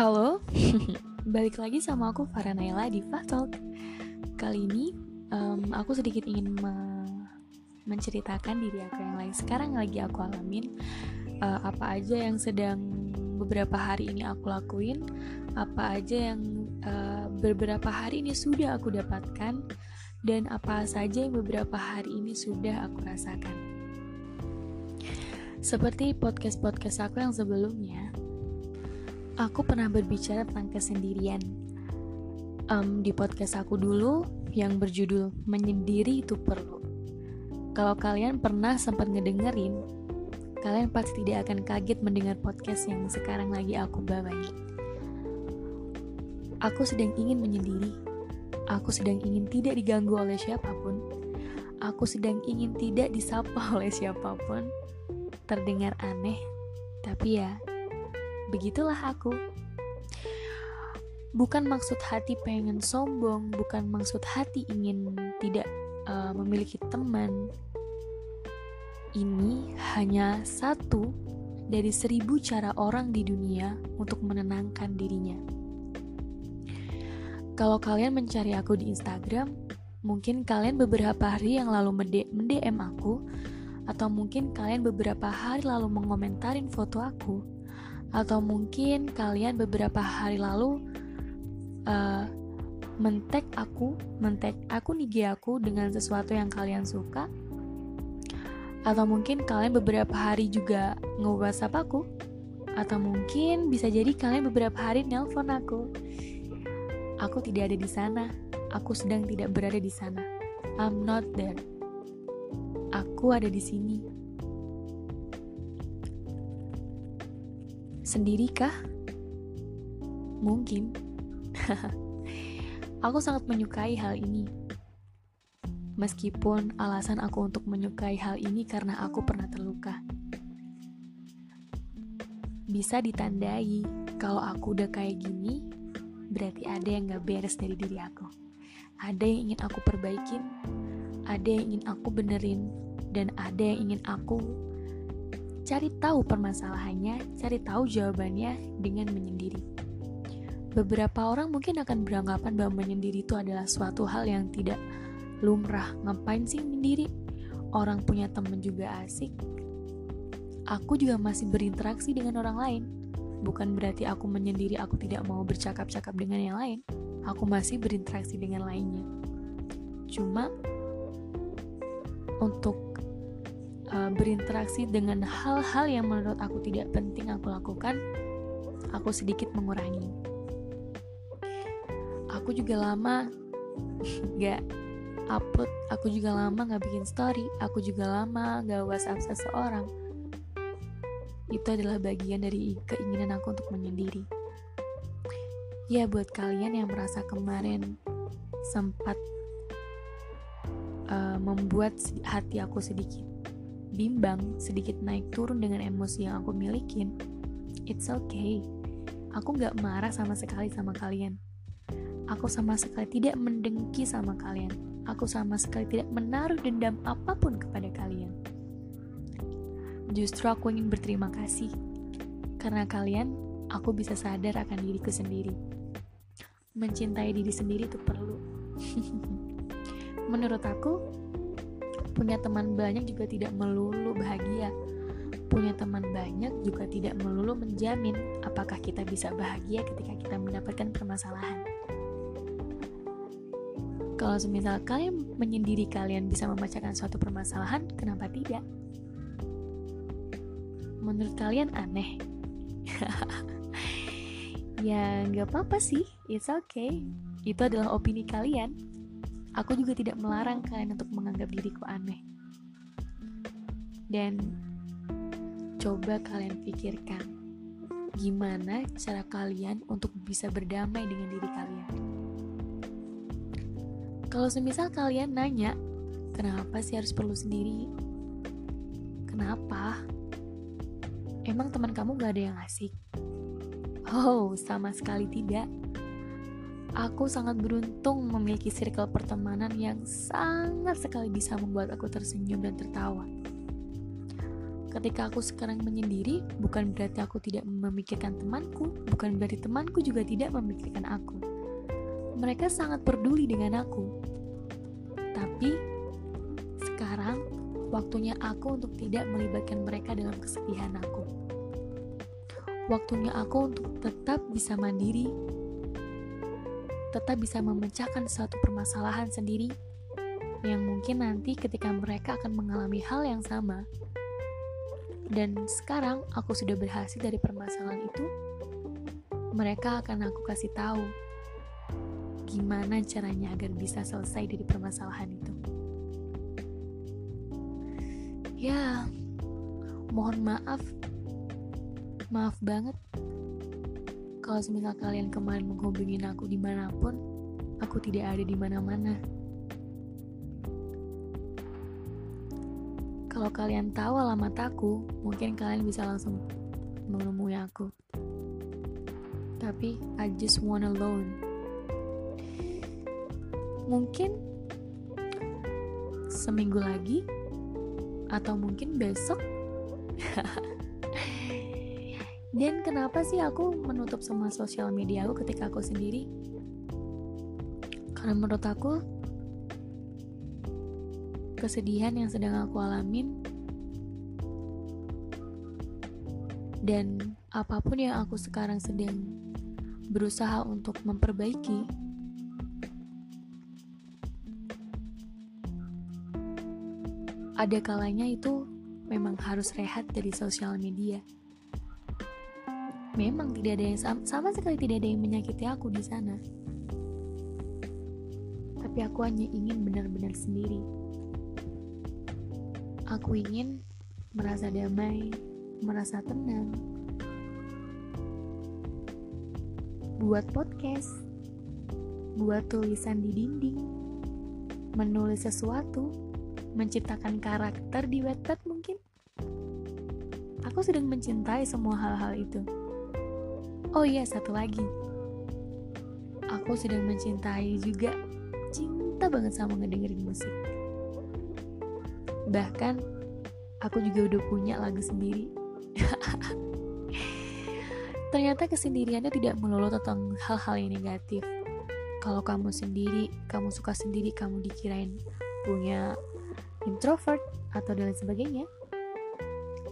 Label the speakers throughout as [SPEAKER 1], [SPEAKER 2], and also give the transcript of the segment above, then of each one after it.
[SPEAKER 1] Halo, balik lagi sama aku Farah Naila di Talk. Kali ini um, aku sedikit ingin me menceritakan diri aku yang lain sekarang lagi aku alamin uh, apa aja yang sedang beberapa hari ini aku lakuin, apa aja yang uh, beberapa hari ini sudah aku dapatkan, dan apa saja yang beberapa hari ini sudah aku rasakan. Seperti podcast-podcast aku yang sebelumnya, aku pernah berbicara tentang kesendirian. Um, di podcast aku dulu yang berjudul "Menyendiri Itu Perlu". Kalau kalian pernah sempat ngedengerin, kalian pasti tidak akan kaget mendengar podcast yang sekarang lagi aku bawain. Aku sedang ingin menyendiri. Aku sedang ingin tidak diganggu oleh siapa pun. Aku sedang ingin tidak disapa oleh siapa pun. Terdengar aneh, tapi ya, begitulah aku. Bukan maksud hati pengen sombong, bukan maksud hati ingin tidak uh, memiliki teman. Ini hanya satu dari seribu cara orang di dunia untuk menenangkan dirinya. Kalau kalian mencari aku di Instagram, mungkin kalian beberapa hari yang lalu mendm aku, atau mungkin kalian beberapa hari lalu mengomentarin foto aku atau mungkin kalian beberapa hari lalu uh, mentek aku, mentek aku nih aku dengan sesuatu yang kalian suka, atau mungkin kalian beberapa hari juga nge-whatsapp aku, atau mungkin bisa jadi kalian beberapa hari nelpon aku. Aku tidak ada di sana, aku sedang tidak berada di sana. I'm not there. Aku ada di sini. Sendirikah? Mungkin. aku sangat menyukai hal ini. Meskipun alasan aku untuk menyukai hal ini karena aku pernah terluka. Bisa ditandai kalau aku udah kayak gini, berarti ada yang gak beres dari diri aku. Ada yang ingin aku perbaikin, ada yang ingin aku benerin, dan ada yang ingin aku Cari tahu permasalahannya, cari tahu jawabannya dengan menyendiri. Beberapa orang mungkin akan beranggapan bahwa menyendiri itu adalah suatu hal yang tidak lumrah. Ngapain sih menyendiri? Orang punya temen juga asik. Aku juga masih berinteraksi dengan orang lain. Bukan berarti aku menyendiri, aku tidak mau bercakap-cakap dengan yang lain. Aku masih berinteraksi dengan lainnya. Cuma untuk uh, berinteraksi dengan hal-hal yang menurut aku tidak penting aku lakukan, aku sedikit mengurangi. Aku juga lama gak upload, aku juga lama gak bikin story, aku juga lama gak whatsapp seseorang. Itu adalah bagian dari keinginan aku untuk menyendiri. Ya buat kalian yang merasa kemarin sempat uh, membuat hati aku sedikit bimbang, sedikit naik turun dengan emosi yang aku milikin, it's okay. Aku gak marah sama sekali sama kalian. Aku sama sekali tidak mendengki sama kalian. Aku sama sekali tidak menaruh dendam apa pun kepada kalian. Justru aku ingin berterima kasih. Karena kalian, aku bisa sadar akan diriku sendiri. Mencintai diri sendiri itu perlu. Menurut aku, Punya teman banyak juga tidak melulu bahagia. Punya teman banyak juga tidak melulu menjamin apakah kita bisa bahagia ketika kita mendapatkan permasalahan. Kalau semisal kalian menyendiri kalian bisa memecahkan suatu permasalahan, kenapa tidak? Menurut kalian aneh? ya nggak apa-apa sih, it's okay. Itu adalah opini kalian Aku juga tidak melarang kalian untuk menganggap diriku aneh. Dan coba kalian pikirkan gimana cara kalian untuk bisa berdamai dengan diri kalian. Kalau semisal kalian nanya, kenapa sih harus perlu sendiri? Kenapa? Emang teman kamu gak ada yang asik? Oh, sama sekali tidak. Aku sangat beruntung memiliki circle pertemanan yang sangat sekali bisa membuat aku tersenyum dan tertawa. ketika aku sekarang menyendiri, bukan berarti aku tidak memikirkan temanku, bukan berarti temanku juga tidak memikirkan aku. Mereka sangat peduli dengan aku. Tapi sekarang waktunya aku untuk tidak melibatkan mereka dalam kesedihan aku. Waktunya aku untuk tetap bisa mandiri, tetap bisa memecahkan suatu permasalahan sendiri yang mungkin nanti ketika mereka akan mengalami hal yang sama, dan sekarang aku sudah berhasil dari permasalahan itu, mereka akan aku kasih tahu gimana caranya agar bisa selesai dari permasalahan itu. Ya, mohon maaf, maaf banget kalau semisal kalian kemarin menghubungin aku di mana pun, aku tidak ada di mana-mana. Kalau kalian tahu alamat aku, mungkin kalian bisa langsung menemui aku. Tapi I just want alone. Mungkin seminggu lagi atau mungkin besok. Dan kenapa sih aku menutup semua sosial media aku ketika aku sendiri? Karena menurut aku kesedihan yang sedang aku alamin dan apa pun yang aku sekarang sedang berusaha untuk memperbaiki ada kalanya itu memang harus rehat dari sosial media memang tidak ada yang sama, sama sekali tidak ada yang menyakiti aku di sana tapi aku hanya ingin benar-benar sendiri Aku ingin merasa damai, merasa tenang. Buat podcast, buat tulisan di dinding, menulis sesuatu, menciptakan karakter di Wattpad mungkin. Aku sedang mencintai semua hal-hal itu. Oh iya, satu lagi. Aku sedang mencintai juga cinta banget sama ngedengerin musik. Bahkan aku juga udah punya lagu sendiri. Ternyata kesendiriannya tidak melulu tentang hal-hal yang negatif. Kalau kamu sendiri, kamu suka sendiri, kamu dikirain punya introvert atau dan lain sebagainya.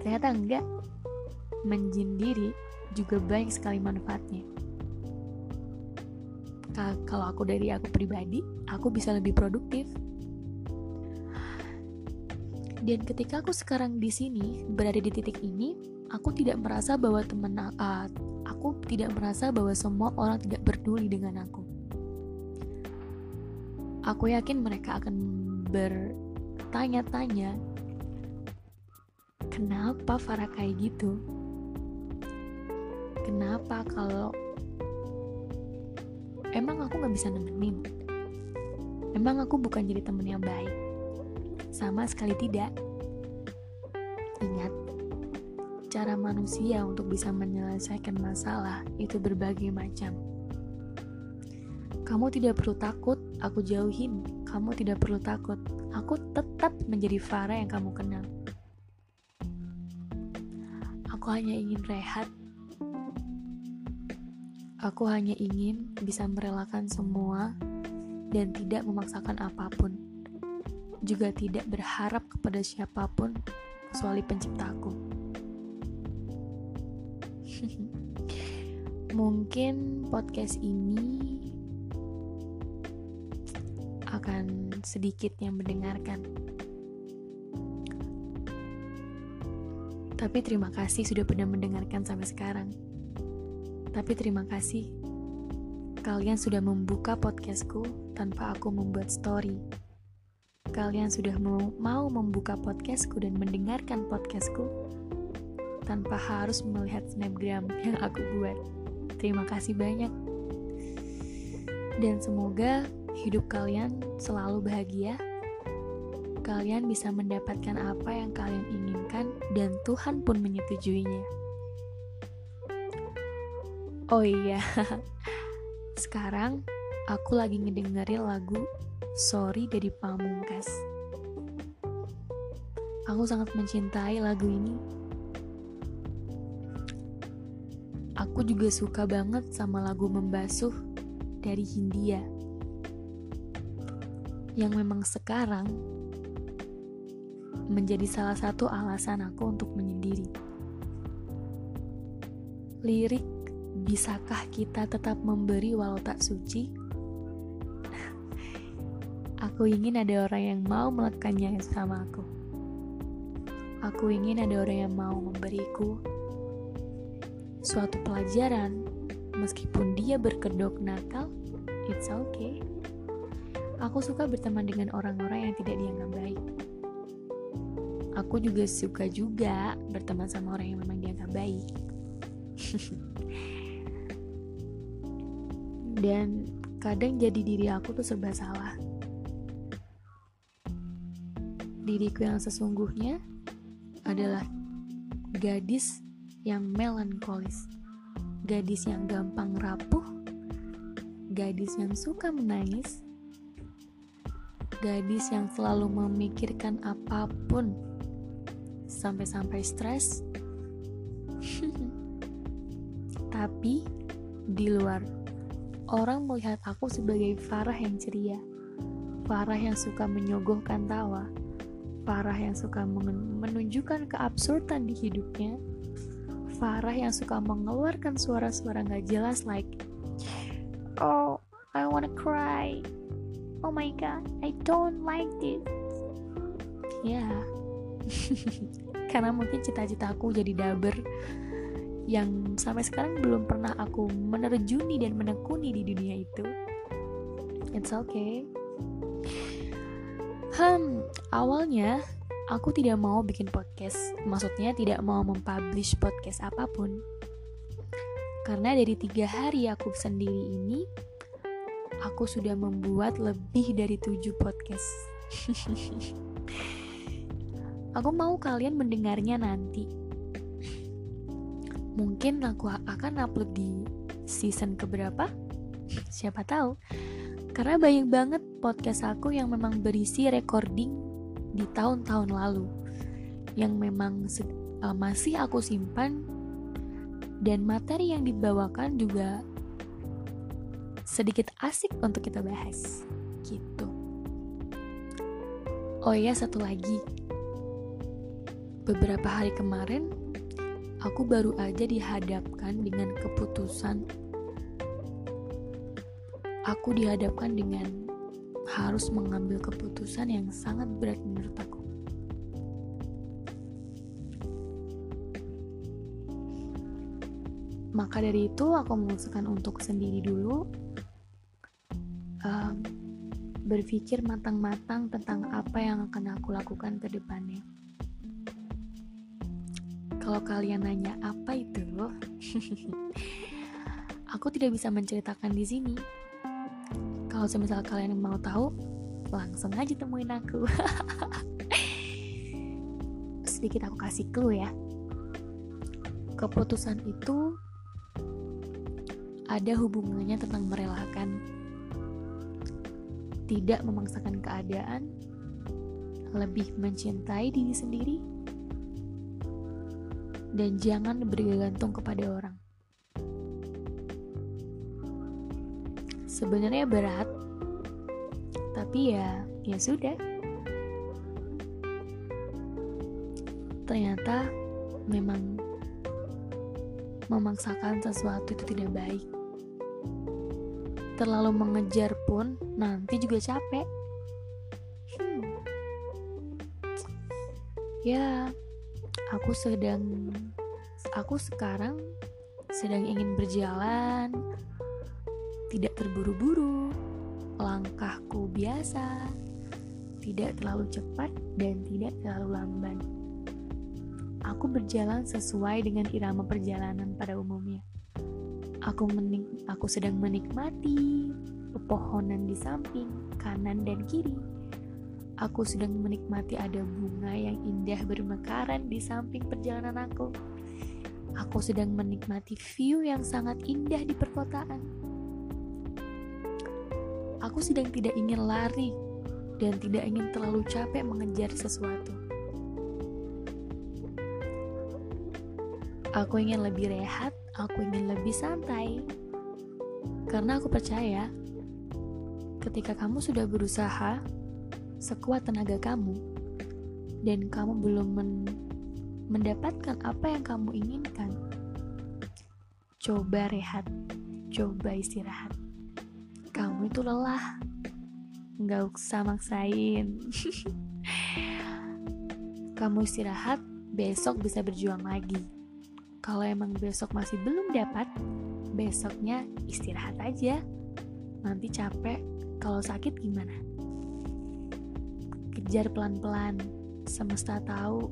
[SPEAKER 1] Ternyata enggak. Menjindiri juga banyak sekali manfaatnya. Kalau aku dari aku pribadi, aku bisa lebih produktif dan ketika aku sekarang di sini, berada di titik ini, aku tidak merasa bahwa teman uh, aku tidak merasa bahwa semua orang tidak peduli dengan aku. Aku yakin mereka akan bertanya-tanya, kenapa Farah kayak gitu? Kenapa kalau emang aku nggak bisa nemenin? Emang aku bukan jadi temen yang baik? Sama sekali tidak. Ingat, cara manusia untuk bisa menyelesaikan masalah itu berbagai macam. Kamu tidak perlu takut, aku jauhin. Kamu tidak perlu takut, aku tetap menjadi Farah yang kamu kenal. Aku hanya ingin rehat. Aku hanya ingin bisa merelakan semua dan tidak memaksakan apa pun juga tidak berharap kepada siapa pun kecuali penciptaku. Mungkin podcast ini akan sedikit yang mendengarkan. Tapi terima kasih sudah pernah mendengarkan sampai sekarang. Tapi terima kasih kalian sudah membuka podcastku tanpa aku membuat story kalian sudah mau, membuka podcastku dan mendengarkan podcastku tanpa harus melihat snapgram yang aku buat. Terima kasih banyak. Dan semoga hidup kalian selalu bahagia. Kalian bisa mendapatkan apa yang kalian inginkan dan Tuhan pun menyetujuinya. Oh iya, sekarang aku lagi ngedengerin lagu Sorry dari Pamungkas. Aku sangat mencintai lagu ini. Aku juga suka banget sama lagu Membasuh dari Hindia. Yang memang sekarang menjadi salah satu alasan aku untuk menyendiri. Lirik, bisakah kita tetap memberi walau tak suci? aku ingin ada orang yang mau melekannya sama aku. Aku ingin ada orang yang mau memberiku suatu pelajaran, meskipun dia berkedok nakal, it's okay. Aku suka berteman dengan orang-orang yang tidak dianggap baik. Aku juga suka juga berteman sama orang yang memang dianggap baik. Dan kadang jadi diri aku tuh serba salah. Diriku yang sesungguhnya adalah gadis yang melankolis, gadis yang gampang rapuh, gadis yang suka menangis, gadis yang selalu memikirkan apa pun sampai-sampai stres. Tapi di luar, orang melihat aku sebagai Farah yang ceria, Farah yang suka menyogohkan tawa, Farah yang suka menunjukkan keabsurdan di hidupnya. Farah yang suka mengeluarkan suara-suara gak jelas like Oh, I wanna cry. Oh my god, I don't like this. Ya, yeah. karena mungkin cita-citaku jadi daber yang sampai sekarang belum pernah aku menerjuni dan menekuni di dunia itu. It's okay. Hmm, awalnya aku tidak mau bikin podcast. Maksudnya tidak mau mempublish podcast apa pun. Karena dari tiga hari aku sendiri ini, aku sudah membuat lebih dari tujuh podcast. aku mau kalian mendengarnya nanti. Mungkin aku akan upload di season keberapa? Siapa tahu. Karena banyak banget podcast aku yang memang berisi recording di tahun-tahun lalu yang memang uh, masih aku simpan dan materi yang dibawakan juga sedikit asik untuk kita bahas gitu. Oh ya satu lagi. Beberapa hari kemarin aku baru aja dihadapkan dengan keputusan aku dihadapkan dengan harus mengambil keputusan yang sangat berat menurut aku. Maka dari itu aku memutuskan untuk sendiri dulu um, berpikir matang-matang tentang apa yang akan aku lakukan ke depannya. Kalau kalian nanya apa itu, aku tidak bisa menceritakan di sini. Kalau misalnya kalian mau tahu langsung aja temuin aku. Sedikit aku kasih clue ya. Keputusan itu ada hubungannya tentang merelakan. Tidak memaksakan keadaan lebih mencintai diri sendiri dan jangan bergantung kepada orang. Sebenarnya berat tapi ya ya sudah. Ternyata memang memaksakan sesuatu itu tidak baik. Terlalu mengejar pun nanti juga capek. Hmm. ya aku sedang aku sekarang sedang ingin berjalan tidak terburu-buru, langkahku biasa, tidak terlalu cepat dan tidak terlalu lamban. Aku berjalan sesuai dengan irama perjalanan pada umumnya. Aku menik aku sedang menikmati pepohonan di samping, kanan dan kiri. Aku sedang menikmati ada bunga yang indah bermekaran di samping perjalanan aku. Aku sedang menikmati view yang sangat indah di perkotaan. Aku sedang tidak ingin lari dan tidak ingin terlalu capek mengejar sesuatu. Aku ingin lebih rehat, aku ingin lebih santai. Karena aku percaya ketika kamu sudah berusaha sekuat tenaga kamu, dan kamu belum men mendapatkan apa yang kamu inginkan, coba rehat, coba istirahat. Kamu itu lelah, nggak usah maksain. kamu istirahat, besok bisa berjuang lagi. Kalau emang besok masih belum dapat, besoknya istirahat aja. Nanti capek, kalau sakit gimana? Kejar pelan-pelan, semesta tahu,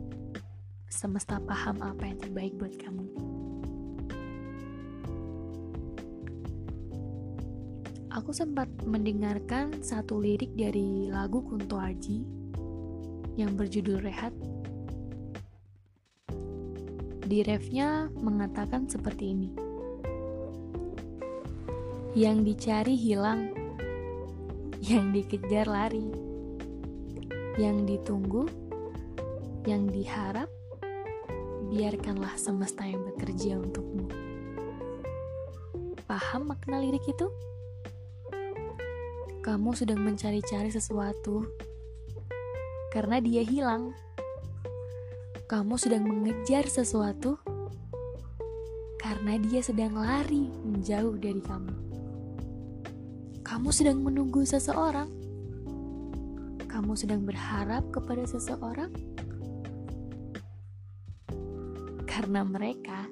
[SPEAKER 1] semesta paham apa yang terbaik buat kamu. Aku sempat mendengarkan satu lirik dari lagu Kunto Aji yang berjudul Rehat di refnya mengatakan seperti ini. Yang dicari hilang, yang dikejar lari, yang ditunggu, yang diharap, biarkanlah semesta yang bekerja untukmu. Paham makna lirik itu? Kamu sedang mencari-cari sesuatu karena dia hilang kamu sedang mengejar sesuatu karena dia sedang lari menjauh dari kamu. Kamu sedang menunggu seseorang. Kamu sedang berharap kepada seseorang karena mereka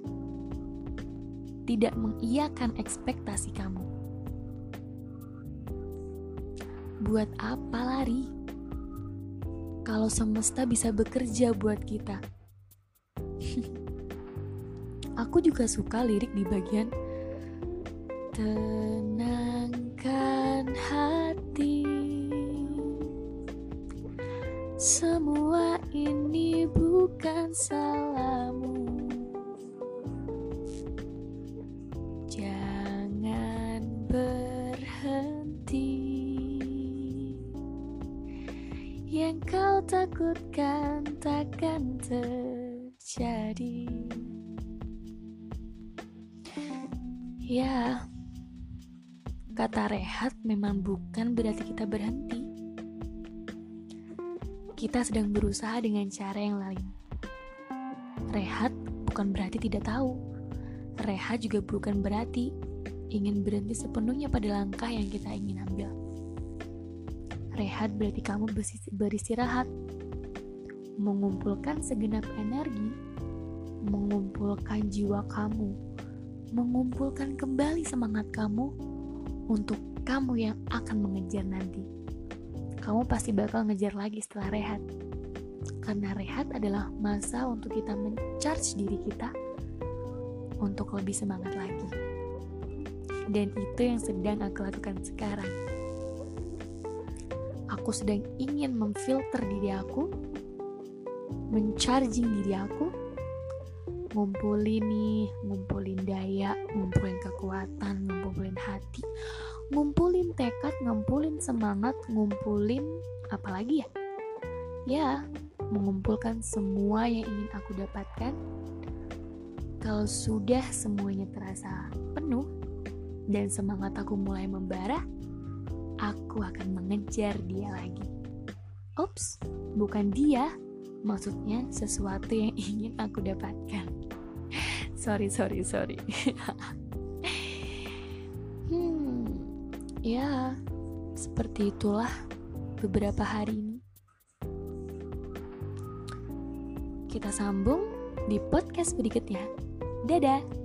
[SPEAKER 1] tidak mengiyakan ekspektasi kamu. Buat apa lari? kalau semesta bisa bekerja buat kita. Aku juga suka lirik di bagian Tenangkan hati Semua ini bukan salahmu yang kau takutkan takkan terjadi. Ya, kata rehat memang bukan berarti kita berhenti. Kita sedang berusaha dengan cara yang lain. Rehat bukan berarti tidak tahu. Rehat juga bukan berarti ingin berhenti sepenuhnya pada langkah yang kita ingin ambil. Rehat berarti kamu beristirahat, mengumpulkan segenap energi, mengumpulkan jiwa kamu, mengumpulkan kembali semangat kamu untuk kamu yang akan mengejar nanti. Kamu pasti bakal ngejar lagi setelah rehat. Karena rehat adalah masa untuk kita mencharge diri kita untuk lebih semangat lagi. Dan itu yang sedang aku lakukan sekarang aku sedang ingin memfilter diri aku, mencharging diri aku, ngumpulin nih, ngumpulin daya, ngumpulin kekuatan, ngumpulin hati, ngumpulin tekad, ngumpulin semangat, ngumpulin apa lagi ya? Ya, mengumpulkan semua yang ingin aku dapatkan. Kalau sudah semuanya terasa penuh dan semangat aku mulai membara, aku akan mengejar dia lagi. Ups, bukan dia, maksudnya sesuatu yang ingin aku dapatkan. sorry, sorry, sorry. ya, seperti itulah beberapa hari ini. Kita sambung di podcast berikutnya. Dadah!